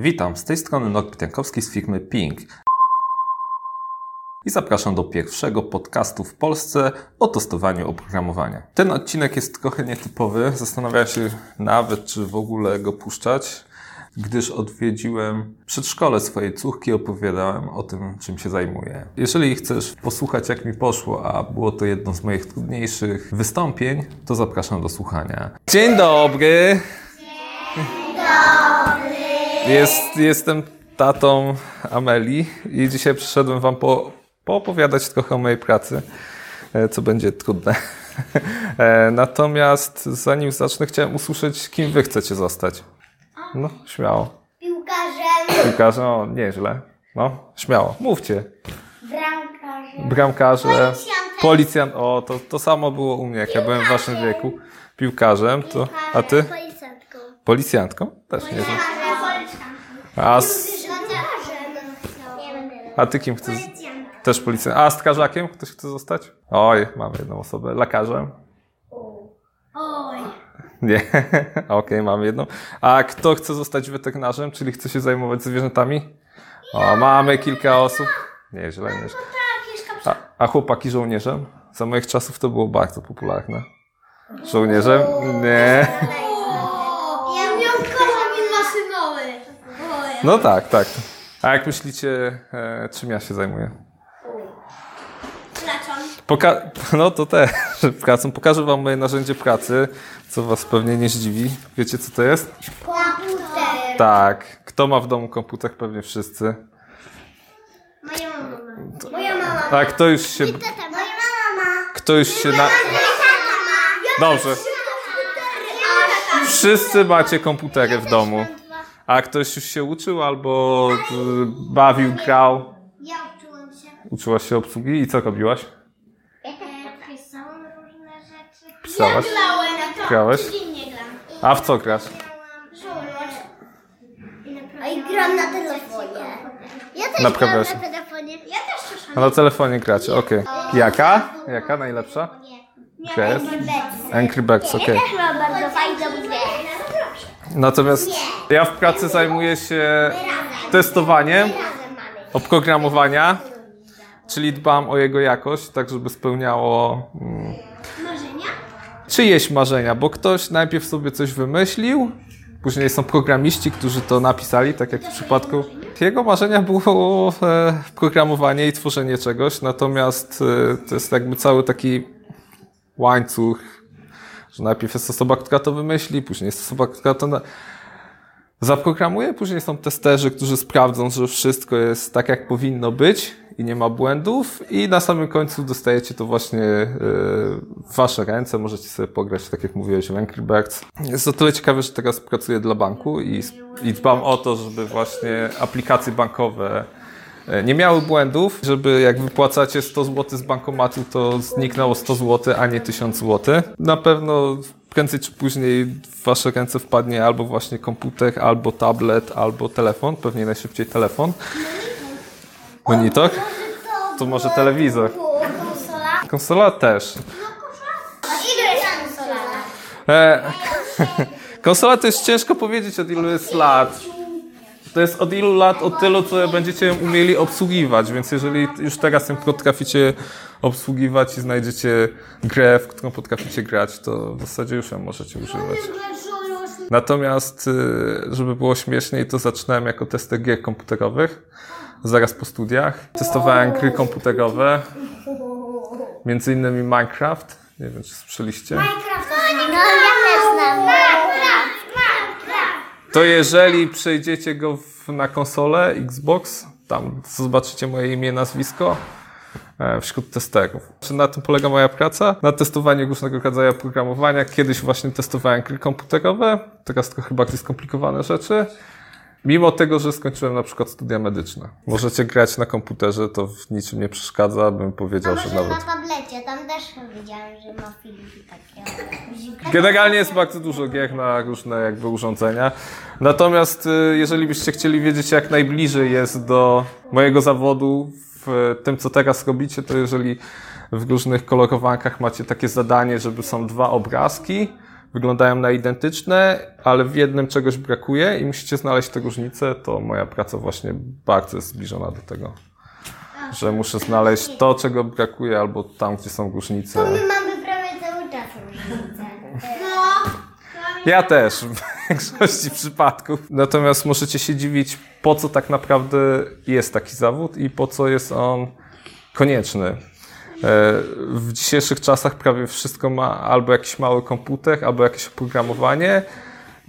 Witam, z tej strony Norbert Jankowski z firmy Ping. I zapraszam do pierwszego podcastu w Polsce o testowaniu oprogramowania. Ten odcinek jest trochę nietypowy. Zastanawiałem się nawet, czy w ogóle go puszczać, gdyż odwiedziłem przedszkole swojej córki i opowiadałem o tym, czym się zajmuję. Jeżeli chcesz posłuchać, jak mi poszło, a było to jedno z moich trudniejszych wystąpień, to zapraszam do słuchania. Dzień dobry! Jest, jestem tatą Ameli i dzisiaj przyszedłem Wam po, poopowiadać trochę o mojej pracy, e, co będzie trudne. E, Natomiast zanim zacznę, chciałem usłyszeć, kim Wy chcecie zostać. No, śmiało. Piłkarzem, Piłkarze, o, nieźle. No, śmiało, mówcie. bramkarzem, Bramkarze, Policjantem. policjant, o, to, to samo było u mnie, jak ja byłem w Waszym wieku. Piłkarzem, to, a Ty? Policjantką. Policjantką? Też. A, s- a Ty kim chcesz? Też policjant. A strażakiem ktoś chce zostać? Oj, mamy jedną osobę. Lekarzem? Oj. Nie. Okej, mamy jedną. A kto chce zostać weterynarzem, czyli chce się zajmować zwierzętami? O, mamy kilka osób. Nieźle, nieźle. A, a chłopaki żołnierzem? Za moich czasów to było bardzo popularne. Żołnierzem? Nie. Ja miał kocham maszynowy. Oj. No tak, tak. A jak myślicie, e, czym ja się zajmuję? Placzon. Poka- no to też pracą. Pokażę wam moje narzędzie pracy, co was pewnie nie zdziwi. Wiecie co to jest? Komputer. Tak. Kto ma w domu komputer? Pewnie wszyscy. Moja mama. Moja mama. A kto już się... Tata, moja mama. Kto już się na... Dobrze. Wszyscy macie komputery w domu. A ktoś już się uczył albo y, bawił, grał? Ja uczyłam się. Uczyłaś się obsługi i co robiłaś? Pisałam różne rzeczy. Pisałaś? Ja grałem na to. Grałeś? Codziennie gram. A w co grasz? A i gram na telefonie. Ja też Naprawiasz. gram na telefonie. Ja też na telefonie gracie, okej. Jaka? Jaka najlepsza? Jest? Angry Birds, okej. też mam bardzo fajną grę. Natomiast ja w pracy zajmuję się testowaniem oprogramowania, czyli dbam o jego jakość, tak żeby spełniało mm, Marzenia? czyjeś marzenia, bo ktoś najpierw sobie coś wymyślił, później są programiści, którzy to napisali, tak jak w przypadku jego marzenia było e, programowanie i tworzenie czegoś, natomiast e, to jest jakby cały taki łańcuch, że najpierw jest osoba, która to wymyśli, później jest osoba, która to na... zaprogramuje, później są testerzy, którzy sprawdzą, że wszystko jest tak, jak powinno być i nie ma błędów i na samym końcu dostajecie to właśnie e, w wasze ręce, możecie sobie pograć, tak jak mówiłeś, w Angry Birds. Jest to tyle ciekawe, że teraz pracuję dla banku i, i dbam o to, żeby właśnie aplikacje bankowe nie miały błędów, żeby jak wypłacacie 100 zł z bankomatu, to zniknęło 100 zł, a nie 1000 zł. Na pewno prędzej czy później w wasze ręce wpadnie albo właśnie komputer, albo tablet, albo telefon, pewnie najszybciej telefon. Monitor? To może telewizor. Konsola? Też. E, konsola to jest ciężko powiedzieć od ilu jest lat. To jest od ilu lat, od tylu, co będziecie umieli obsługiwać, więc jeżeli już teraz ją potraficie obsługiwać i znajdziecie grę, w którą potraficie grać, to w zasadzie już ją możecie używać. Natomiast, y, żeby było śmieszniej, to zaczynałem jako tester gier komputerowych, zaraz po studiach. Testowałem gry komputerowe, między innymi Minecraft. Nie wiem, czy słyszeliście. Minecraft. No ja też znam. To jeżeli przejdziecie go w, na konsolę Xbox, tam zobaczycie moje imię, nazwisko e, wśród testerów. Czy na tym polega moja praca? Na testowaniu różnego rodzaju oprogramowania. Kiedyś właśnie testowałem gry komputerowe, teraz trochę bardziej skomplikowane rzeczy. Mimo tego, że skończyłem na przykład studia medyczne. Możecie grać na komputerze, to w niczym nie przeszkadza, bym powiedział, że nawet... na tablecie, tam też widziałem, że ma filmiki takie. Generalnie jest bardzo dużo gier na różne jakby urządzenia. Natomiast y, jeżeli byście chcieli wiedzieć, jak najbliżej jest do mojego zawodu w tym, co teraz robicie, to jeżeli w różnych kolorowankach macie takie zadanie, żeby są dwa obrazki, wyglądają na identyczne, ale w jednym czegoś brakuje i musicie znaleźć te różnice, to moja praca właśnie bardzo jest zbliżona do tego. Że muszę znaleźć to, czego brakuje, albo tam, gdzie są różnice. My mamy prawie cały czas różnicę. Ja też w większości przypadków. Natomiast możecie się dziwić, po co tak naprawdę jest taki zawód i po co jest on konieczny. E, W dzisiejszych czasach prawie wszystko ma albo jakiś mały komputer, albo jakieś oprogramowanie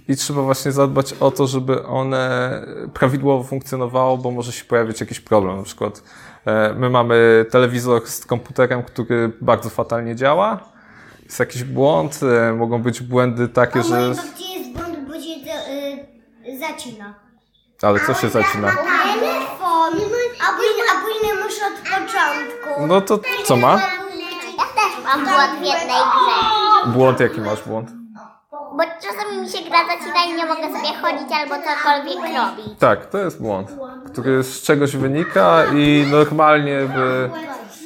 i trzeba właśnie zadbać o to, żeby one prawidłowo funkcjonowało, bo może się pojawić jakiś problem. Na przykład e, my mamy telewizor z komputerem, który bardzo fatalnie działa. Jest jakiś błąd, e, mogą być błędy takie, A że... mojej babci jest błąd, bo się y, zacina. Ale co się zacina? Telefon! A później, a później od początku. No to co ma? Ja też mam błąd w jednej grze. Błąd, jaki masz błąd? Bo czasami mi się gra zacina i nie mogę sobie chodzić albo cokolwiek robić. Tak, to jest błąd, który z czegoś wynika i normalnie by,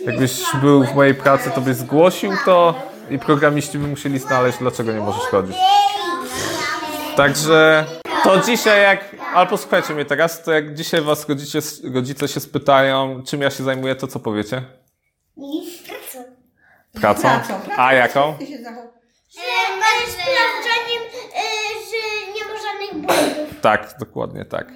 jakbyś był w mojej pracy, to byś zgłosił to i programiści by musieli znaleźć, dlaczego nie możesz chodzić. Także to dzisiaj jak, ale posłuchajcie mnie teraz, to jak dzisiaj was rodzice, rodzice się spytają, czym ja się zajmuję, to co powiecie? Pracą? A jaką? Ty się zachow- Ale sprawdzaniem, że nie ma żadnych błędów. Tak, dokładnie tak.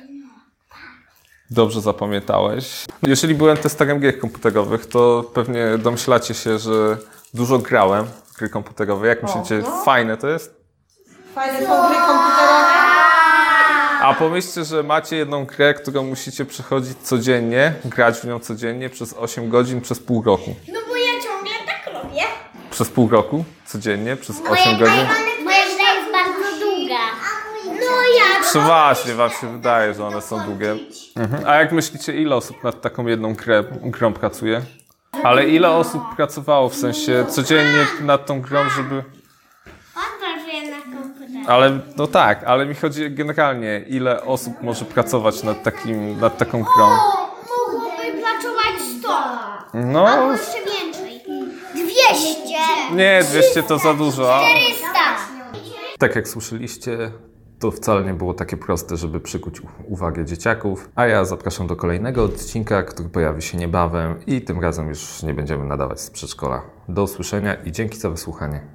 Dobrze zapamiętałeś. Jeżeli byłem testerem gier komputerowych, to pewnie domyślacie się, że dużo grałem w gry komputerowe. Jak myślicie, no. fajne to jest? Fajne są gry komputerowe. A pomyślcie, że macie jedną grę, którą musicie przechodzić codziennie, grać w nią codziennie przez 8 godzin, przez pół roku. No bo ja ciągle tak robię. Przez pół roku, codziennie, przez 8 Moja godzin. Moja gra jest bardzo długa. No ja. Przeważnie wam się wydaje, że one są długie. Mhm. A jak myślicie, ile osób nad taką jedną grę, grą pracuje? Ale ile osób pracowało w sensie codziennie nad tą grą, żeby. Na. Ale no tak, ale mi chodzi generalnie, ile osób może pracować nad, takim, nad taką grą. Mogłoby pracować 100. No, Jeszcze więcej. 200. nie, 200 to za dużo. a- 400. Tak jak słyszeliście, to wcale nie było takie proste, żeby przykuć u- uwagę dzieciaków. A ja zapraszam do kolejnego odcinka, który pojawi się niebawem i tym razem już nie będziemy nadawać z przedszkola. Do usłyszenia i dzięki za wysłuchanie.